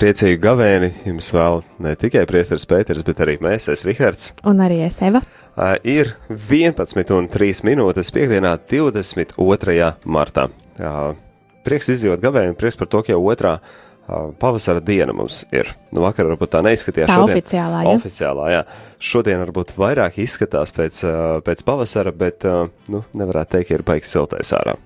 Priecīgu gavēni jums vēl ne tikai priesteris Pēters, bet arī mēs, es Rihards. Un arī es Eva. Uh, ir 11 un 3 minūtes piekdienā 22. martā. Uh, prieks izdzīvot gavēni, prieks par to, ka jau otrā uh, pavasara diena mums ir. Nu, vakar varbūt tā neizskatījās. Tā šodien, oficiālā, ja? Oficiālā, jā. Šodien varbūt vairāk izskatās pēc, pēc pavasara, bet, nu, nevarētu teikt, ka ir baigs siltais ārā.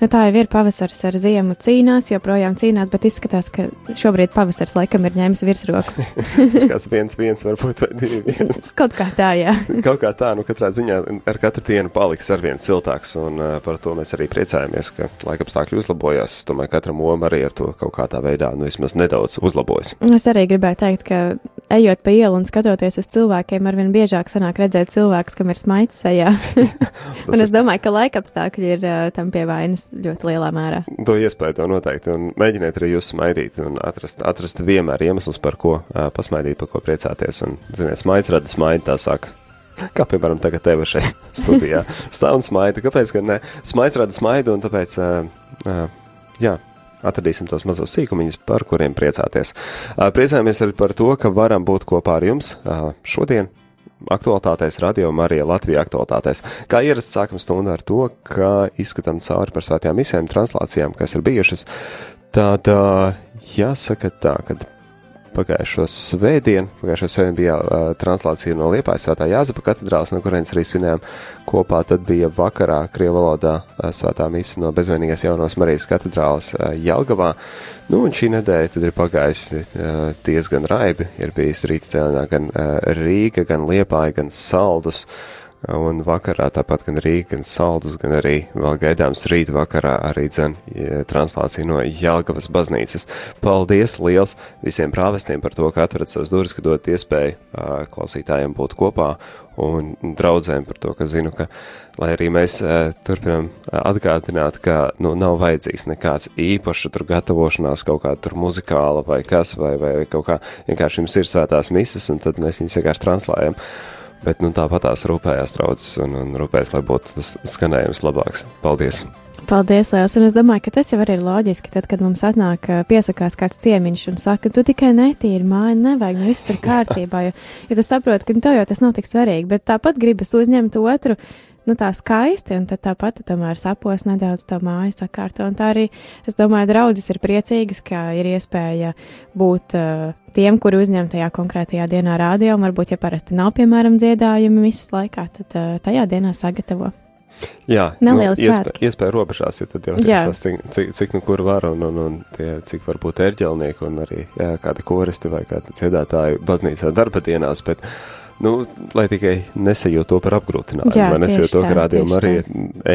Nu, tā jau ir pavasaris ar ziemu cīnās, joprojām cīnās, bet izskatās, ka šobrīd pavasaris laikam ir ņēmis virsroku. Kāds viens, viens, varbūt divi, viens. Kaut kā tā, jā. Kaut kā tā, nu katrā ziņā ar katru dienu paliks ar vien siltāks, un uh, par to mēs arī priecājamies, ka laikapstākļi uzlabojās. Es domāju, katra moma arī ar to kaut kādā veidā, nu vismaz nedaudz uzlabojas. Es arī gribēju teikt, ka ejot pa ielu un skatoties uz cilvēkiem, arvien biežāk sanāk redzēt cilvēkus, kam ir smaids sejā. un es domāju, ka laikapstākļi ir uh, tam pie vainas ļoti lielā mērā. To iespēju to noteikti, un mēģiniet arī jūs smaidīt un atrast, atrast vienmēr iemeslus, par ko uh, pasmaidīt, par ko priecāties. Un, ziniet, smaids rada smaidu, tā saka. Kā piemēram, tagad tev šeit studijā stāv un smaida. Kāpēc gan ne? Smaids rada smaidu, un tāpēc, uh, uh, jā, atradīsim tos mazos sīkumiņus, par kuriem priecāties. Priecājamies arī par to, ka varam būt kopā ar jums šodien. Aktualitātēs, radio Marija Latvija aktualitātēs. Kā ierasts, sākam stundu ar to, ka izskatām cauri par svētajām misēm, translācijām, kas ir bijušas. Tad jāsaka tā, ka pagājušo svētdienu, pagājušo svētdienu bija uh, translācija no Liepājas svētā Jāzepa katedrāls, no kurienes arī svinējām kopā, tad bija vakarā Krievu valodā uh, svētā misa no bezvainīgās jaunās Marijas katedrāls uh, Jelgavā. Nu, un šī nedēļa tad ir pagājusi uh, diezgan raibi, ir bijis rīta cēlienā gan uh, Rīga, gan Liepāja, gan Saldus. Un vakarā tāpat gan Rīga, gan Saldus, gan arī vēl gaidāms rīt vakarā arī dzen translācija no Jelgavas baznīcas. Paldies liels visiem prāvestiem par to, ka atverat savas durvis, ka dot iespēju uh, klausītājiem būt kopā un draudzēm par to, ka zinu, ka, lai arī mēs uh, turpinam atgādināt, ka, nu, nav vajadzīgs nekāds īpašs tur gatavošanās kaut kā tur muzikāla vai kas, vai, vai kaut kā vienkārši jums ir svētās misas, un tad mēs viņus vienkārši translējam. Bet nu, tāpat tās rūpējās draudzes un, un rūpējas, lai būtu tas skanējums labāks. Paldies! Paldies, Lielas! Un es domāju, ka tas jau arī ir loģiski. Tad, kad mums atnāk, piesakās kāds ciemiņš un saka, tu tikai netīri māju, nevajag, nu viss ir kārtībā. Jo, jo tu saproti, ka nu, tev jau tas nav tik svarīgi, bet tāpat gribas uzņemt otru nu, tā skaisti, un tāpat tu tomēr sapos nedaudz tā māju sakārto. Un tā arī, es domāju, draudzes ir priecīgas, ka ir iespēja būt uh, tiem, kuri uzņem tajā konkrētajā dienā rādio, un varbūt, ja parasti nav, piemēram, dziedājumi misas laikā, tad uh, tajā dienā sagatavo. Jā, Neliela nu, iespēja, iespēja robežās, ja tad jau tas, cik, cik, cik nu kur var un, un, un tie, cik varbūt ērģelnieki un arī jā, kādi koristi vai kādi dziedātāji baznīcā darba dienās, bet, nu, lai tikai nesajūt to par apgrūtinājumu, Jā, vai nesajūt tieši to, ka rādījuma arī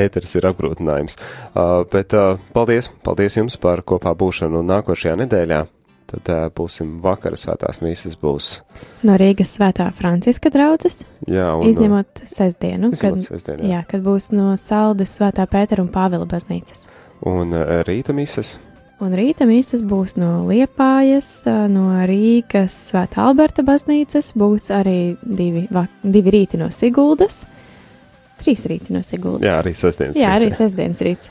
ēteris ir apgrūtinājums. Uh, bet uh, paldies, paldies jums par kopā būšanu nākošajā nedēļā. Tad uh, būsim vakara svētās mīsas būs. No Rīgas svētā Franciska draudzes, Jā, un, izņemot sestdienu, izņemot kad, sestdienu, jā. jā, kad būs no Saldus svētā Pētera un Pāvila baznīcas. un uh, rīta mīsas. Un rīta mīsas būs no Liepājas, no Rīgas Svētā Alberta baznīcas, būs arī divi, va- divi rīti no Siguldas, trīs rīti no Siguldas. Jā, arī sestdienas. Jā, arī rīts, sestdienas rīts.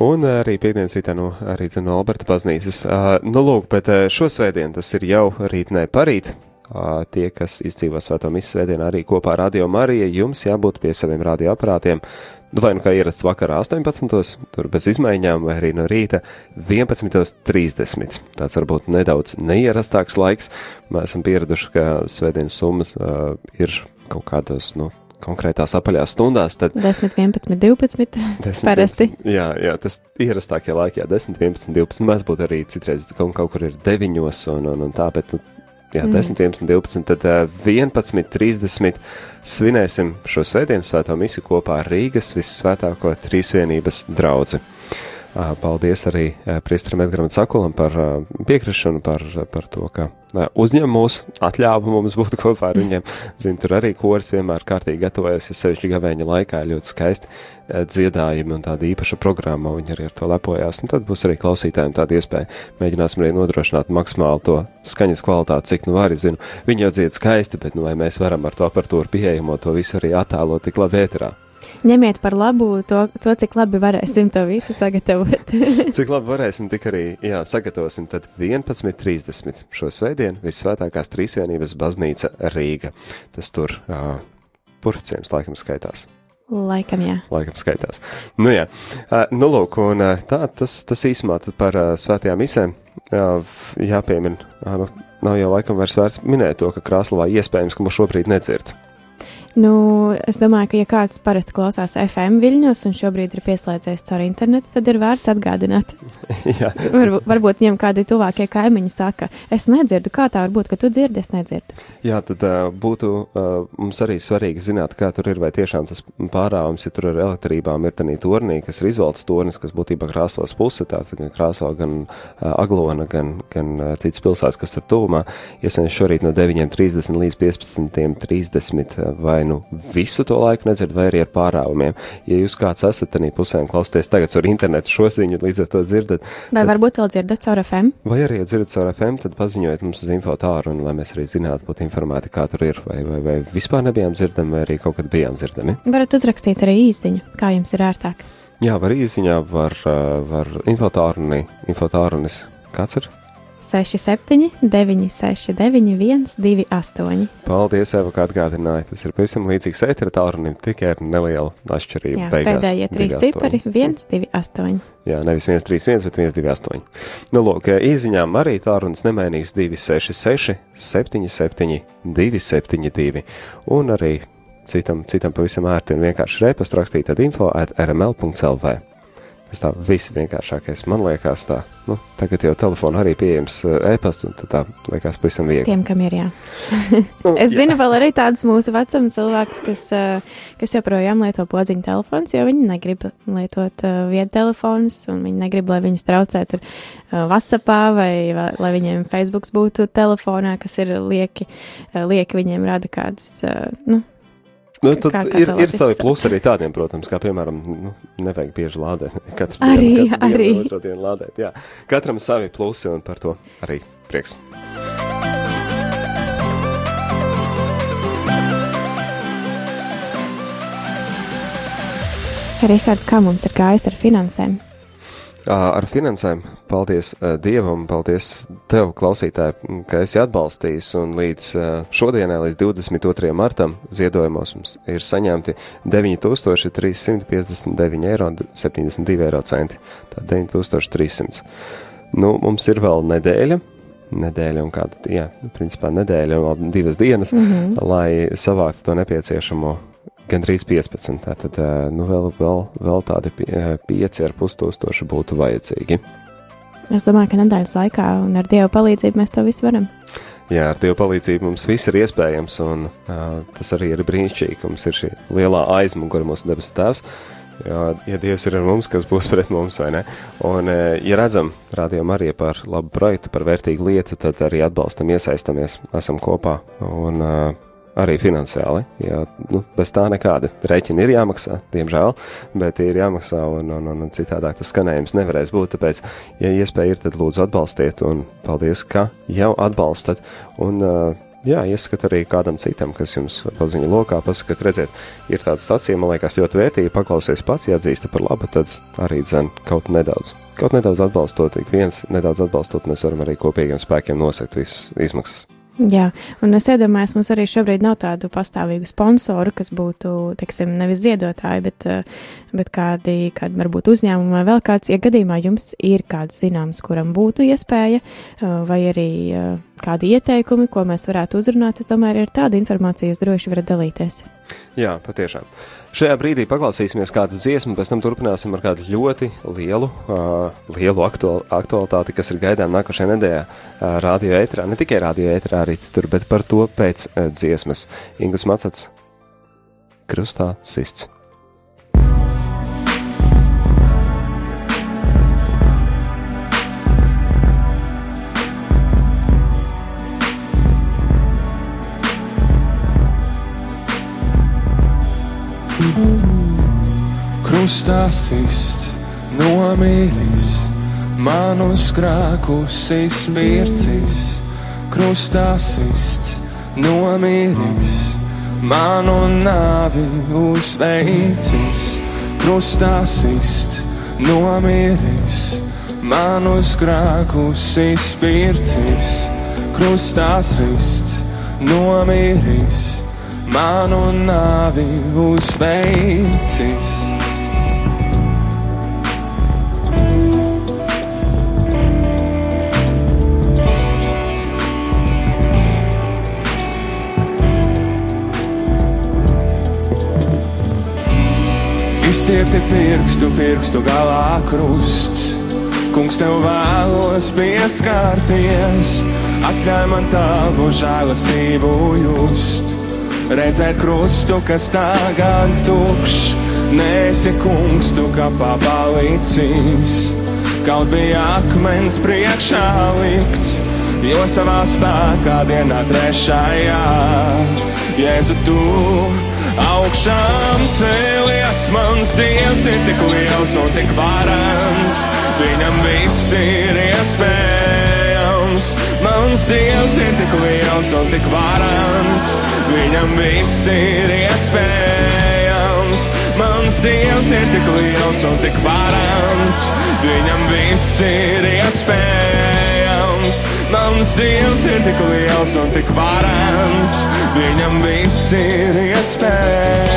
Un arī piekdienas rītā no, arī no Alberta baznīcas. Uh, nu, lūk, bet šo svētdienu tas ir jau rītnē parīt. Uh, tie, kas izdzīvo svēto misu svētdienu arī kopā ar Radio Mariju, jums jābūt pie saviem radioaparātiem. Nu, vai nu kā ierasts vakarā 18. tur bez izmaiņām, vai arī no rīta 11.30. Tāds varbūt nedaudz neierastāks laiks. Mēs esam pieraduši, ka svētdienas summas uh, ir kaut kādos, nu, konkrētās apaļās stundās, tad 10, 11, 12. 10, Parasti. 11, jā, jā, tas ierastākie laiki, jā, 10, 11, 12. Mēs būtu arī citreiz kaut, kaut kur ir 9 un, un, un tā, bet, nu, jā, Mm. 10, 11, 12, tad uh, 11, 30 svinēsim šo svētdienu svēto misiju kopā ar Rīgas vissvētāko trīsvienības draudzi. Paldies arī priesteram Edgaram Cakulam par piekrišanu, par, par to, ka uzņem mūs, atļāva mums būt kopā ar viņiem. Zinu, tur arī koris vienmēr kārtīgi gatavojas, ja sevišķi gavēņa laikā ir ļoti skaisti dziedājumi un tāda īpaša programma, viņi arī ar to lepojās. Un tad būs arī klausītājiem tāda iespēja. Mēģināsim arī nodrošināt maksimāli to skaņas kvalitāti, cik nu var, zinu. Viņi jau dzied skaisti, bet nu vai mēs varam ar to aparatūru pieejamo to visu arī attēlot tik labi ēterā. Ņemiet par labu to, to, cik labi varēsim to visu sagatavot. cik labi varēsim, tik arī jā, sagatavosim. Tad 11.30 šo svētdienu Visvētākās Trīsvienības baznīca Rīga. Tas tur uh, purciems laikam skaitās. Laikam, jā. Laikam skaitās. Nu, jā. Uh, nu, lūk, un uh, tā, tas, tas īsumā par uh, svētajām misēm jāpiemina. Nu, nav jau laikam vairs vērts minēt to, ka Krāslavā iespējams, ka mūs šobrīd nedzird. Nu, es domāju, ka, ja kāds parasti klausās FM viļņos un šobrīd ir pieslēdzies caur internetu, tad ir vērts atgādināt. varbūt, varbūt viņam kādi tuvākie kaimiņi saka, es nedzirdu, kā tā var būt, ka tu dzirdi, es nedzirdu. Jā, tad uh, būtu uh, mums arī svarīgi zināt, kā tur ir, vai tiešām tas pārāvums, ja tur ar elektrībām ir tanī tornī, kas ir izvalds tornis, kas būtībā krāslos puse, tātad gan krāsā gan uh, aglona, gan, gan uh, cits pilsētas, kas tur tuvumā. Iespējams, šorīt no 9.30 līdz 15.30 vai nu visu to laiku nedzird, vai arī ar pārāvumiem. Ja jūs kāds esat tādā pusē un klausāties tagad caur internetu šo ziņu, līdz ar to dzirdat. Vai tad, varbūt vēl dzirdat caur FM? Vai arī ja dzirdat caur FM, tad paziņojiet mums uz info tāru, un lai mēs arī zinātu, būtu informēti, kā tur ir, vai, vai, vai vispār nebijām dzirdami, vai arī kaut kad bijām dzirdami. Varat uzrakstīt arī īsiņu, kā jums ir ērtāk. Jā, var īsiņā, var, var infotāruni, infotārunis. Kāds ir? 67, 969, 128. Paldies, Eva, kā atgādināji. Tas ir pavisam līdzīgs tālrunim, tikai ar nelielu atšķirību. Jā, beigās, pēdējie trīs cipari - 128. Jā, nevis 131, bet 128. Nu, lūk, īziņām arī tālrunis nemainīgs 266, 77, 272. Un arī citam, citam pavisam ērti un vienkārši repastu rakstīt tad info at rml.lv. Tas tā viss vienkāršākais. Man liekas, tā, nu, tagad jau telefonā arī pieejams eh, e-pasts, un tā liekas pavisam viegli. Tiem, kam ir jā. nu, es jā. zinu vēl arī tādus mūsu vecuma cilvēkus, kas, eh, kas joprojām lieto podziņu telefonus, jo viņi negrib lietot uh, vietu telefonus, un viņi negrib, lai viņus traucētu ar uh, WhatsAppā, vai, lai viņiem Facebooks būtu telefonā, kas ir lieki, uh, lieki viņiem rada kādas, uh, nu, Nu, tad kā, kā ir, ir savi plusi arī tādiem, protams, kā piemēram, nu, nevajag bieži lādēt. Katru arī, dienu, katru arī. Dienu, otru dienu lādēt, jā. Katram savi plusi un par to arī prieks. Rihards, kā mums ir gājis ar finansēm? Ar finansēm. Paldies Dievam, paldies tev, klausītāji, ka esi atbalstījis. Un līdz šodienai, līdz 22. martam, ziedojumos mums ir saņemti 9359 eiro, 72 eiro centi. Tā 9300. Nu, mums ir vēl nedēļa. Nedēļa un kāda, jā, principā nedēļa un divas dienas, mm -hmm. lai savāktu to nepieciešamo gandrīz 15. Tātad nu, vēl, vēl, vēl tādi 5,5 tūkstoši būtu vajadzīgi. Es domāju, ka nedēļas laikā un ar Dieva palīdzību mēs to visu varam. Jā, ar Dieva palīdzību mums viss ir iespējams, un uh, tas arī ir brīnišķīgi, ka mums ir šī lielā aizmugure mūsu debes tēvs. Jā, ja Dievs ir ar mums, kas būs pret mums, vai ne? Un, ja redzam, rādījām arī par labu projektu, par vērtīgu lietu, tad arī atbalstam, iesaistamies, esam kopā. Un, uh, arī finansiāli. Jo, nu, bez tā nekāda rēķina ir jāmaksā, diemžēl, bet ir jāmaksā un, un, un, citādāk tas skanējums nevarēs būt. Tāpēc, ja iespēja ir, tad lūdzu atbalstiet un paldies, ka jau atbalstat. Un, uh, Jā, ieskat arī kādam citam, kas jums paziņo lokā, pasakat, redziet, ir tāda stacija, man liekas, ļoti vērtīga, paklausies pats, ja atzīsta par labu, tad arī dzen kaut nedaudz. Kaut nedaudz atbalstot, ik viens nedaudz atbalstot, mēs varam arī kopīgiem spēkiem nosekt visas izmaksas. Jā, un es iedomājos, mums arī šobrīd nav tādu pastāvīgu sponsoru, kas būtu, teiksim, nevis ziedotāji, bet, eh, bet kādi, kādi varbūt uzņēmumi vai vēl kāds, ja gadījumā jums ir kāds zināms, kuram būtu iespēja, eh, vai arī eh, kādi ieteikumi, ko mēs varētu uzrunāt, es domāju, ar tādu informāciju jūs droši varat dalīties. Jā, patiešām. Šajā brīdī paklausīsimies kādu dziesmu, pēc tam turpināsim ar kādu ļoti lielu, uh, lielu aktual, aktualitāti, kas ir gaidām nākošajā nedēļā uh, radio ētrā. Ne tikai radio ētrā, arī citur, bet par to pēc uh, dziesmas. Ingus Macats, Krustā sists. Krustā sist nomīlis, manus grēkus izpircis. Krustā sist nomīlis, manu nāvi uzveicis, krustā sist, nomiris, manus grēkus izpircis, krustā sist, nomiris, manu nāvi uzveicis. Izstiepti pirkstu, pirkstu galā krusts. Kungs, tev vēlos pieskarties, atļauj man tavu žēlastību just. Redzēt krustu, kas tagad tukšs, nesi kungs, tu kā papalicis. Kaut bija akmens priekšā likts, jo savā spēkā dienā trešajā Jēzu tu augšām cēlies, mans dievs ir tik liels un tik varants, viņam viss ir iespējams. Mans dievs ir tik liels un tik varants, viņam viss ir iespējams. Mans dievs ir tik liels un tik varants, viņam viss ir iespējams kungs, mans dievs ir tik liels un tik varants, viņam viss ir iespējams.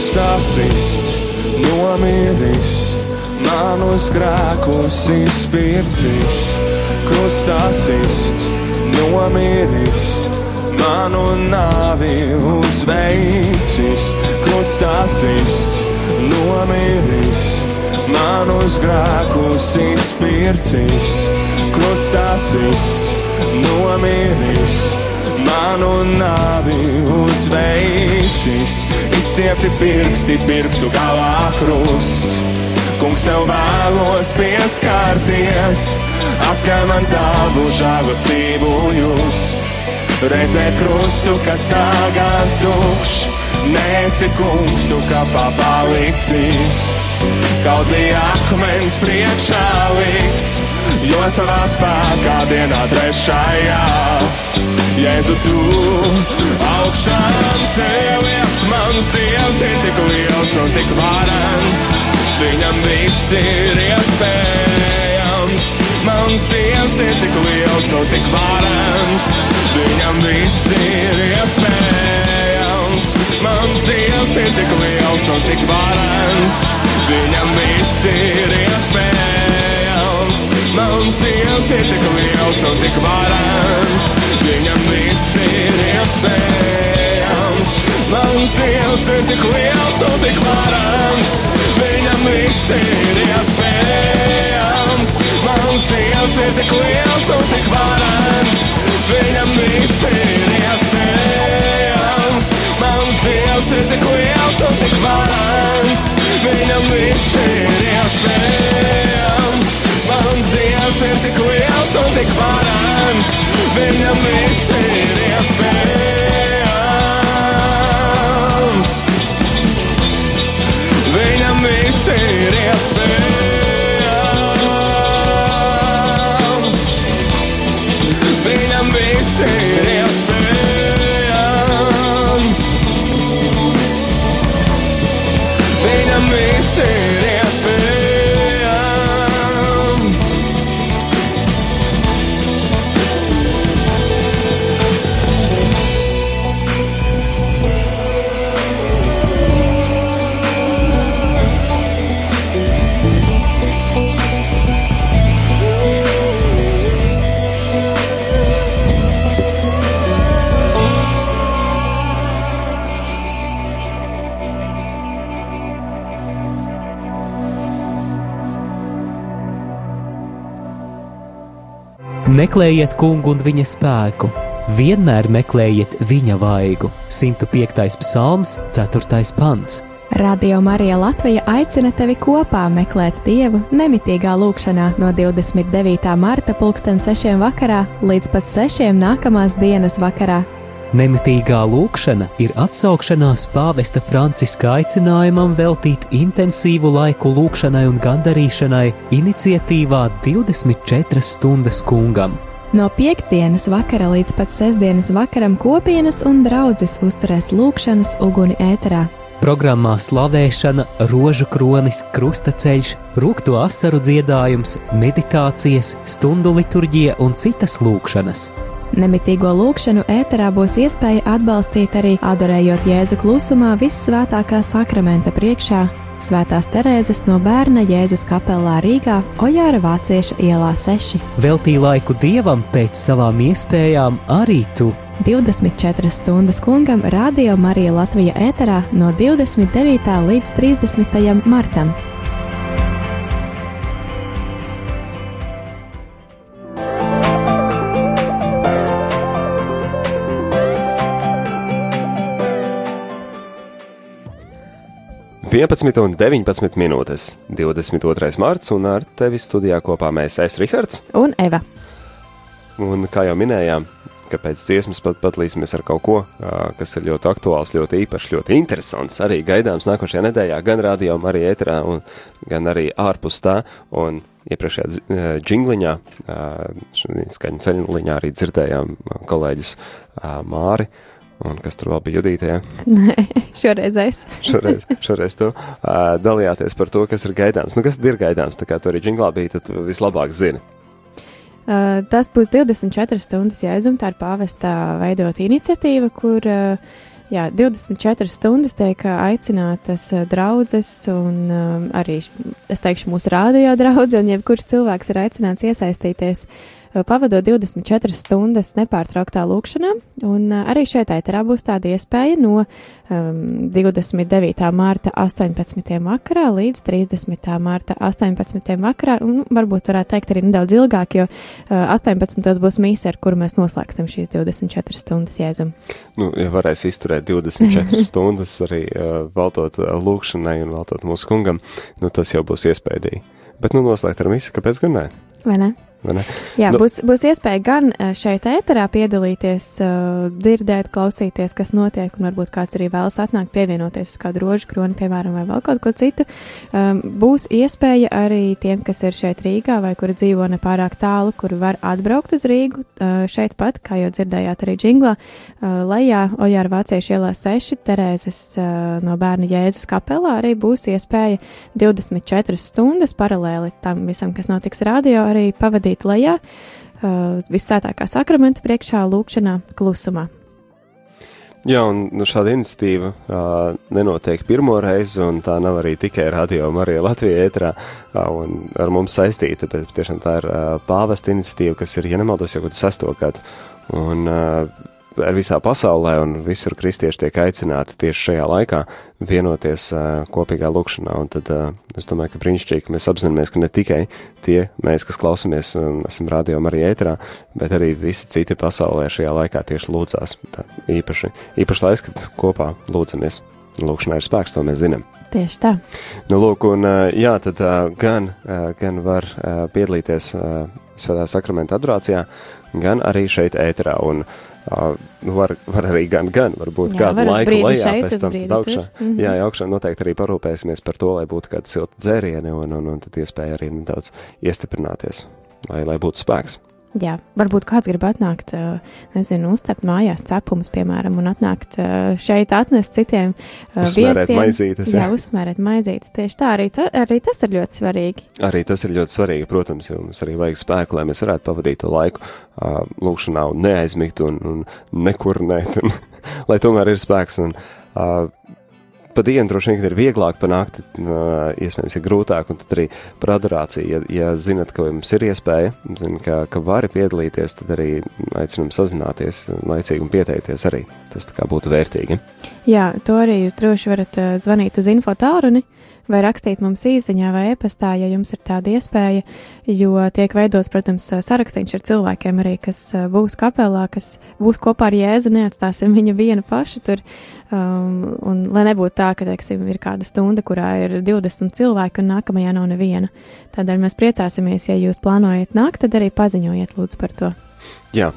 Krustā sists, nomiris, manus grēkus izpircis. Krustā sists, nomiris, manu nāvi uzveicis, krustā sists, nomiris, manus grēkus izpircis, krustā sists, nomiris, manu nāvi uzveicis, izstiepti pirksti, pirkstu galā krusts. Kungs, tev vēlos pieskarties, atklāj man tavu žēlastību just. Redzēt krustu, kas tagad tukšs, nesi kungs, tu kā papalicis. Kaut bija akmens priekšā likts, jo savā spēkā dienā trešajā. Jēzu tu augšām cēlies, mans dievs ir tik liels un tik varants, viņam viss ir iespējams. Mans dievs ir tik liels un tik varams, viņam viss ir iespējams. Mans dievs ir tik liels un tik varams, viņam viss ir iespējams. Mans dievs ir tik liels un tik varams, viņam viss ir iespējams. Mans dievs ir tik liels un tik varams, viņam viss ir iespējams. Mans dievs ir tik liels un tik varants, viņam viss ir iespējams. Mans dievs ir tik liels un tik varants, viņam viss ir iespējams. Mans dievs ir tik liels un tik varants, viņam viss ir iespējams. Meklējiet kungu un viņa spēku, vienmēr meklējiet viņa vaigu. 105. psalms, 4. pants. Radio Marija Latvija aicina tevi kopā meklēt Dievu nemitīgā lūkšanā no 29. marta 2006. vakarā līdz pat 6. nākamās dienas vakarā. Nemitīgā lūkšana ir atsaukšanās pāvesta Franciska aicinājumam veltīt intensīvu laiku lūkšanai un gandarīšanai iniciatīvā 24 stundas kungam. No piekdienas vakara līdz pat sestdienas vakaram kopienas un draudzes uzturēs lūkšanas uguni ēterā. Programmā slavēšana, rožu kronis, krustaceļš, rūkto asaru dziedājums, meditācijas, stundu liturģija un citas lūkšanas. Nemitīgo lūkšanu ēterā būs iespēja atbalstīt arī adorējot Jēzu klusumā vissvētākā sakramenta priekšā Svētās Terēzes no bērna Jēzus kapelā Rīgā, Ojāra Vācieša ielā 6. Veltī laiku dievam pēc savām iespējām arī tu. 24 stundas kungam Radio Marija Latvija ēterā no 29. līdz 30. martam. Vienpadsmit un 19 minūtes, 22. marts, un ar tevi studijā kopā mēs esam Rihards. Un Eva. Un kā jau minējām, ka pēc dziesmas pat patlīsimies ar kaut ko, kas ir ļoti aktuāls, ļoti īpašs, ļoti interesants. Arī gaidāms nākošajā nedēļā, gan radio, arī ēterā, un, gan arī ārpus tā. Un iepriekšējā dzi- ā, džingliņā, ā, šodien skaņu ceļliņā arī dzirdējām kolēģis Māri. Un kas tur vēl bija Judītē? Nē, šoreiz es. Šoreiz, šoreiz tu uh, dalījāties par to, kas ir gaidāms. Nu, kas ir gaidāms? Tā kā tu arī džinglā bija, tad vislabāk zini. Uh, tas būs 24 stundas jēzum, tā ir pāvestā veidot iniciatīva, kur uh, jā, 24 stundas tiek aicinātas draudzes un um, arī, es teikšu, mūsu rādio draudze, un jebkurš cilvēks ir aicināts iesaistīties, uh, pavadot 24 stundas nepārtrauktā lūkšanā, un uh, arī šeit ēterā būs tāda iespēja no um, 29. mārta 18. vakarā līdz 30. mārta 18. vakarā, un varbūt varētu teikt arī nedaudz ilgāk, jo uh, 18. būs mīsa, ar kuru mēs noslēgsim šīs 24 stundas jēzumu. Nu, ja varēs izturēt 24 stundas arī uh, veltot uh, lūkšanai un veltot mūsu kungam, nu, tas jau būs iespējīgi. Bet, nu, noslēgt ar visu, kāpēc gan ne? Vai ne? Jā, Nu- būs, būs iespēja gan eh, šeit, ēterā, piedalīties, uh, dzirdēt, klausīties, kas notiek, un varbūt kāds arī vēlas atnākt, pievienoties uz kādu rožu kroni, piemēram, vai vēl kaut ko citu. Um, būs iespēja arī tiem, kas ir šeit Rīgā vai kuri dzīvo nepārāk tālu, kuri var atbraukt uz Rīgu šeit pat, kā jau dzirdējāt arī džinglā, lejā Ojāra Vāciešu ielā 6, Terēzes no bērna Jēzus kapelā arī būs iespēja 24 stundas paralēli tam visam, kas notiks radio, arī pavadīt lejā uh, vissētākā sakramenta priekšā, lūkšanā, klusumā. Jā, un nu, šāda iniciatīva uh, nenotiek pirmo reizi, un tā nav arī tikai radio Marija Latvijā ētrā uh, un ar mums saistīta, bet tiešām tā ir uh, pāvesta iniciatīva, kas ir, ja nemaldos, jau kaut sesto gadu. Un uh, ar visā pasaulē un visur kristieši tiek aicināti tieši šajā laikā vienoties uh, kopīgā lūkšanā, un tad uh, es domāju, ka brīnišķīgi, ka mēs apzināmies, ka ne tikai tie mēs, kas klausamies un esam radio Marija ētrā, bet arī visi citi pasaulē šajā laikā tieši lūdzās. Tā īpaši, īpaši laiks, kad kopā lūdzamies. Lūkšanā ir spēks, to mēs zinām. Tieši tā. Nu, lūk, un jā, tad gan, gan var piedalīties Svētā sakramenta adorācijā, gan arī šeit ēterā. Un, ā, nu, var, var arī gan, gan, varbūt Jā, kādu laiku lejā, pēc tam tad augšā. tur. Mhm. Jā, jā, augšā noteikti arī parūpēsimies par to, lai būtu kāda silta dzērieni un, un, un tad iespēja arī nedaudz iestiprināties, lai, lai būtu spēks. Jā, varbūt kāds grib atnākt, nezinu, uztapt mājās cepumus, piemēram, un atnākt šeit, atnest citiem Uzsmērēt viesiem. maizītes, Jā, jā. uzsmērēt maizītes. Tieši tā, arī, ta, arī tas ir ļoti svarīgi. Arī tas ir ļoti svarīgi, protams, jo mums arī vajag spēku, lai mēs varētu pavadīt to laiku uh, lūkšanā un neaizmigt un, un nekurnēt, un, lai tomēr ir spēks. Un, uh, Pa dienu droši vien ir vieglāk panākt, iespējams, ir grūtāk, un tad arī par adorāciju, ja, ja zinat, ka jums ir iespēja, zin, ka, ka vari piedalīties, tad arī aicinam sazināties laicīgi un pieteikties arī. Tas tā kā būtu vērtīgi. Jā, to arī jūs droši varat zvanīt uz info tālruni vai rakstīt mums īsiņā vai e-pastā, ja jums ir tāda iespēja, jo tiek veidots, protams, sarakstīns ar cilvēkiem arī, kas uh, būs kapelā, kas būs kopā ar Jēzu, neatstāsim viņu vienu pašu tur, um, un lai nebūtu tā, ka, teiksim, ir kāda stunda, kurā ir 20 cilvēki un nākamajā nav neviena. Tādēļ mēs priecāsimies, ja jūs plānojat nākt, tad arī paziņojiet lūdzu par to. Jā,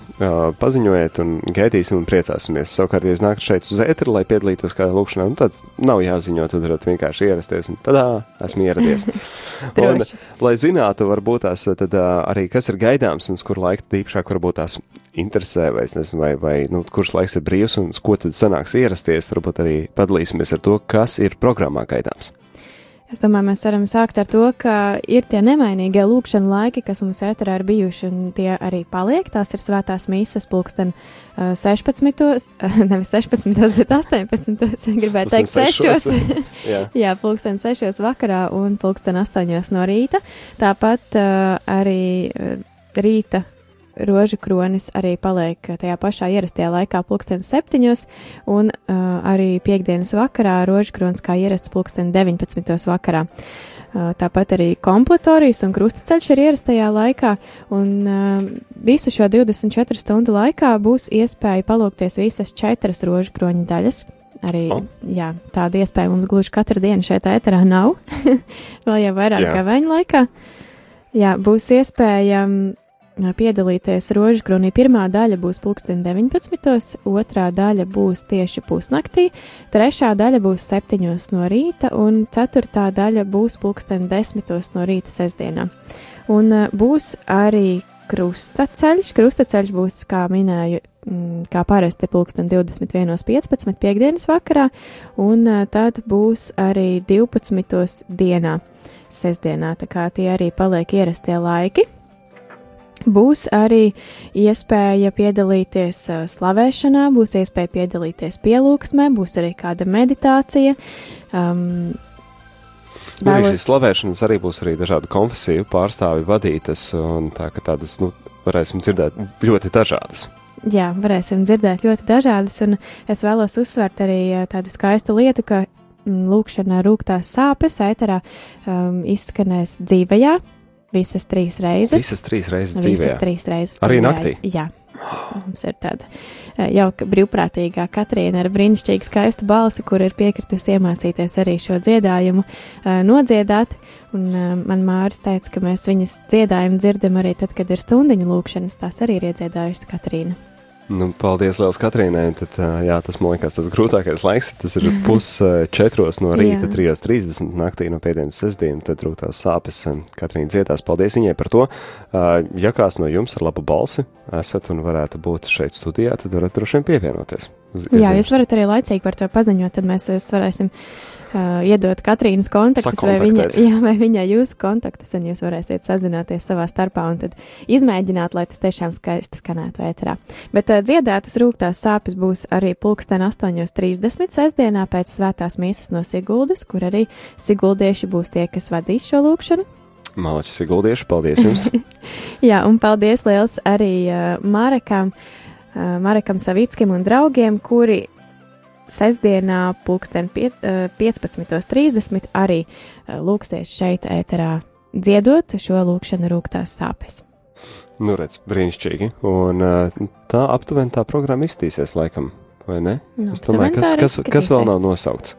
paziņojiet, un gaidīsim un priecāsimies. Savukārt, ja jūs nākat šeit uz ēteru, lai piedalītos kādā lūkšanā, nu, tad nav jāziņo, tad varat vienkārši ierasties. Un tad esmu ieradies. un, lai zinātu, varbūt tās tad, arī kas ir gaidāms un uz kuru laiku tīpašāk varbūt tās interesē, vai, nezinu, vai, vai nu, kurš laiks ir brīvs un uz ko tad sanāks ierasties, varbūt arī padalīsimies ar to, kas ir programmā gaidāms. Es domāju, mēs varam sākt ar to, ka ir tie nemainīgie lūkšana laiki, kas mums ēterā ir bijuši, un tie arī paliek. Tās ir svētās mīsas pulksten uh, 16. Uh, nevis 16. bet 18. gribētu teikt Pulksten 6. Jā. Jā, pulksten 6. vakarā un pulksten 8. no rīta. Tāpat uh, arī uh, rīta rožu kronis arī paliek tajā pašā ierastajā laikā, pulksten 7. un uh, arī piekdienas vakarā rožu kronis kā ierasts pulksten 19. vakarā. Uh, Tāpat arī kompletorijas un krustaceļš ir ierastajā laikā, un uh, visu šo 24 stundu laikā būs iespēja palūkties visas četras rožu kroņa daļas. Arī O. jā, tāda iespēja mums gluži katru dienu šeit ēterā nav. Vēl jau vairāk kā veņa laikā. Jā, būs iespēja mm, piedalīties rožu kronī. Pirmā daļa būs pulksten 19. otrā daļa būs tieši pusnaktī, trešā daļa būs 7. no rīta un ceturtā daļa būs pulksten 10. no rīta sestdienā. Un uh, būs arī krustaceļš. Krustaceļš būs, kā minēju, kā parasti pulksten 21.15. piekdienas vakarā, un uh, tad būs arī 12. dienā, sestdienā, tā kā tie arī paliek ierastie laiki. Būs arī iespēja piedalīties slavēšanā, būs iespēja piedalīties pielūgsmē, būs arī kāda meditācija. Um, Nu, vēlos- šīs slavēšanas arī būs arī dažādu konfesiju pārstāvi vadītas, un tā tādas, nu, varēsim dzirdēt ļoti dažādas. Jā, varēsim dzirdēt ļoti dažādas, un es vēlos uzsvērt arī tādu skaistu lietu, ka mm, lūkšanā rūktās sāpes ēterā um, izskanēs dzīvajā visas trīs reizes. Visas trīs reizes Visas dzīvē. trīs reizes. Arī dzīvē. naktī? Jā. Mums ir tāda eh, jauka brīvprātīgā Katrīna ar brīnišķīgu skaistu balsi, kur ir piekritusi iemācīties arī šo dziedājumu uh, nodziedāt. Un uh, man Māris teica, ka mēs viņas dziedājumu dzirdam arī tad, kad ir stundiņu lūkšanas. Tās arī ir iedziedājušas Katrīna. Nu, paldies, Lielas Katrīnai. Tad, jā, tas man liekas tas grūtākais laiks. Tas ir pus ā, četros no rīta, Jā. 3.30 naktī no pēdienas sestdienas. Tad rūtās sāpes. Katrīna dziedās. Paldies viņai par to. Ja kāds no jums ar labu balsi esat un varētu būt šeit studijā, tad varat droši vien pievienoties. Jā, jūs varat arī laicīgi par to paziņot, tad mēs jūs varēsim uh, iedot Katrīnas kontaktus, vai, viņa, jā, vai viņai jūsu kontaktus, un jūs varēsiet sazināties savā starpā un tad izmēģināt, lai tas tiešām skaisti skanētu ēterā. Bet uh, dziedātas rūktās sāpes būs arī pulksten 8.30 sestdienā pēc svētās mīsas no Siguldas, kur arī Siguldieši būs tie, kas vadīs šo lūkšanu. Malačs Siguldieši, paldies jums! Jā, un paldies liels arī uh, Marekam, uh, Marekam Savickim un draugiem, kuri sestdienā, pulksten pie, uh, 15.30 arī uh, lūksies šeit ēterā dziedot šo lūkšanu rūktās sāpes. nu, redz, brīnišķīgi. Un ā, tā aptuveni tā programma iztīsies laikam, vai ne? Nu, Es domāju, kas, kas, kas vēl nav nosaukts?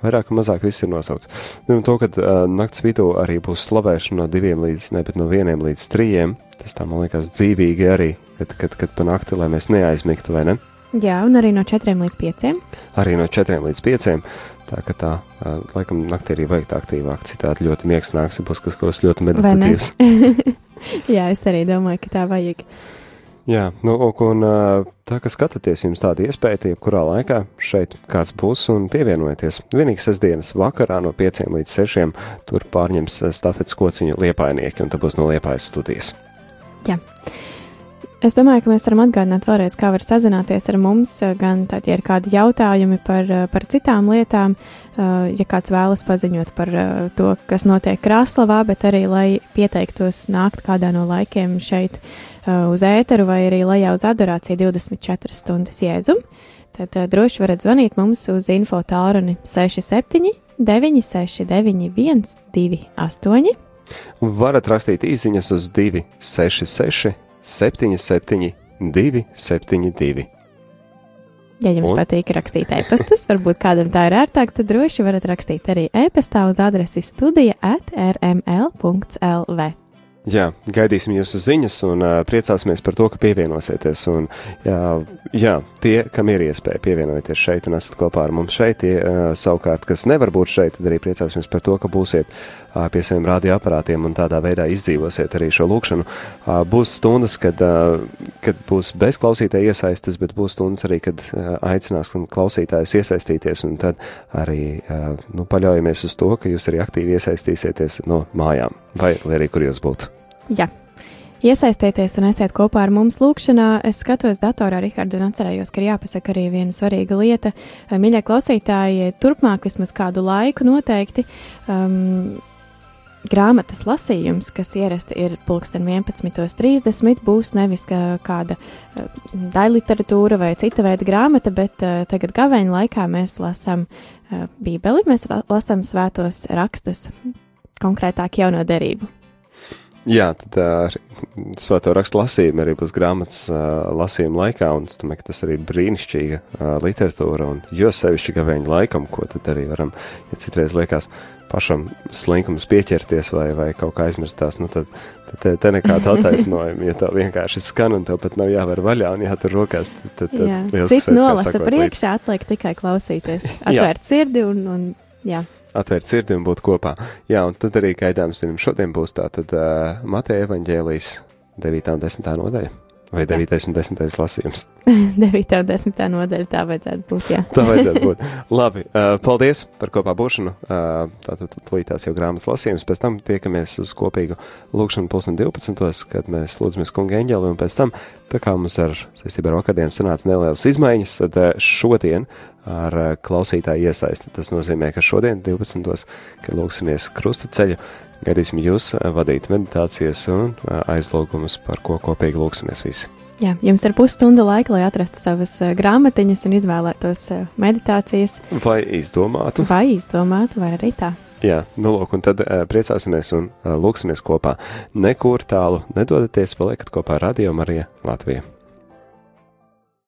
Vairāk vai mazāk viss ir nosaukts. Nu, to, ka uh, nakts vidū arī būs slavēšana no diviem līdz, ne, bet no vieniem līdz trījiem, tas tā man liekas dzīvīgi arī, kad, kad, kad pa nakti, lai mēs neaizmigtu, vai ne? Jā, un arī no 4 līdz 5. Arī no četriem līdz pieciem. Tā ka tā, laikam, naktī arī vajag tā aktīvāk, citādi ļoti miegs nāks, ja būs kas, kas ļoti meditatīvs. Jā, es arī domāju, ka tā vajag. Jā, nu, un tā, ka skatāties, jums tāda iespēja, jebkurā laikā šeit kāds būs un pievienojieties. Vienīgi sestdienas vakarā no 5 līdz 6 tur pārņems ā, stafetes kociņu liepainieki, un tā būs no liepājas studijas. Es domāju, ka mēs varam atgādināt vēlreiz, kā var sazināties ar mums. eh, Gan tad, ja ir kādi jautājumi par, eh, par citām lietām, eh, ja kāds vēlas paziņot par to, kas notiek Krāslavā, bet arī, lai pieteiktos nākt kādā no laikiem šeit uz ēteru vai arī lejā uz adorāciju 24 stundas jēzum, tad droši varat zvanīt mums uz info tālruni 67 969 128. Varat rakstīt īsiņas uz 266, 77, 272. Ja jums Un? Patīk rakstīt e-pastus, varbūt kādam tā ir ērtāk, tad droši varat rakstīt arī e-pastā uz adresi studija at rml.lv. Jā, gaidīsim jūsu ziņas un uh, priecāsimies par to, ka pievienosieties. Un, jā, jā, tie, kam ir iespēja pievienoties šeit un esat kopā ar mums šeit, tie uh, savukārt, kas nevar būt šeit, tad arī priecāsimies par to, ka būsiet uh, pie saviem radioaparātiem un tādā veidā izdzīvosiet arī šo lūkšanu. Uh, būs stundas, kad, uh, kad būs bez klausītāja iesaistes, bet būs stundas arī, kad uh, aicinās klausītājus iesaistīties, un tad arī uh, nu, paļaujamies uz to, ka jūs arī aktīvi iesaistīsieties no mājām vai arī kur jūs būtu. Jā. Iesaistieties un esiet kopā ar mums lūkšanā. Es skatos datorā, Rihardu, un atcerējos, ka ir jāpasaka arī viena svarīga lieta. Mīļie klausītāji, turpmāk vismaz kādu laiku noteikti. Um, Grāmatas lasījums, kas ierasti ir pulksten 11.30, būs nevis kāda uh, daļliteratūra vai cita veida grāmata, bet uh, tagad gaveņa laikā mēs lasām uh, Bībeli, mēs lasām svētos rakstus, konkrētāk jauno derību. Jā, tad ar svēto rakstu lasījumu arī būs grāmatas uh, lasījuma laikā, un es domāju, ka tas arī brīnišķīga uh, literatūra, un jo sevišķi gavēņa laikam, ko tad arī varam, ja citreiz liekas pašam slinkums pieķerties vai, vai kaut kā aizmirstās, nu tad, tad te, te nekāda attaisnojuma, ja tev vienkārši skan un tev pat nav jāver vaļā un jātur rokās, tad, tad, tad jā. Cits nolasa priekšā, atliek tikai klausīties, atvērt sirdi un, un jā atvērt sirdi un būt kopā. Jā, un tad arī gaidāms zinām, šodien būs tā tad uh, Mateja evaņģēlijas 9. un 10. nodaļa. Vai 9. un 10. lasījums? 9. un 10. nodaļa tā vajadzētu būt. Jā. tā vajadzētu būt. Labi, uh, paldies par kopā būšanu. Uh, tātad tulītās jau grāmatas lasījums, pēc tam tiekamies uz kopīgu lūkšanu pulsen 12. kad mēs lūdzamies kunga eņģeli, un pēc tam, tā kā mums ar saistībā ar vakardien sanāca nelielas izmaiņas, tad uh, šodien ar uh, klausītāju iesaisti. Tas nozīmē, ka šodien 12. kad lūksimies krusta ceļu, Gaidīsim jūs vadīt meditācijas un aizlūgumus, par ko kopīgi lūksimies visi. Jā, jums ir pusstunda laika, lai atrastu savas grāmatiņas un izvēlētos meditācijas. Vai izdomātu? Vai izdomātu, vai arī tā. Jā, nu lūk, un tad priecāsimies un lūksimies kopā. Nekur tālu nedodaties, paliekat kopā ar Radio Mariju Latviju.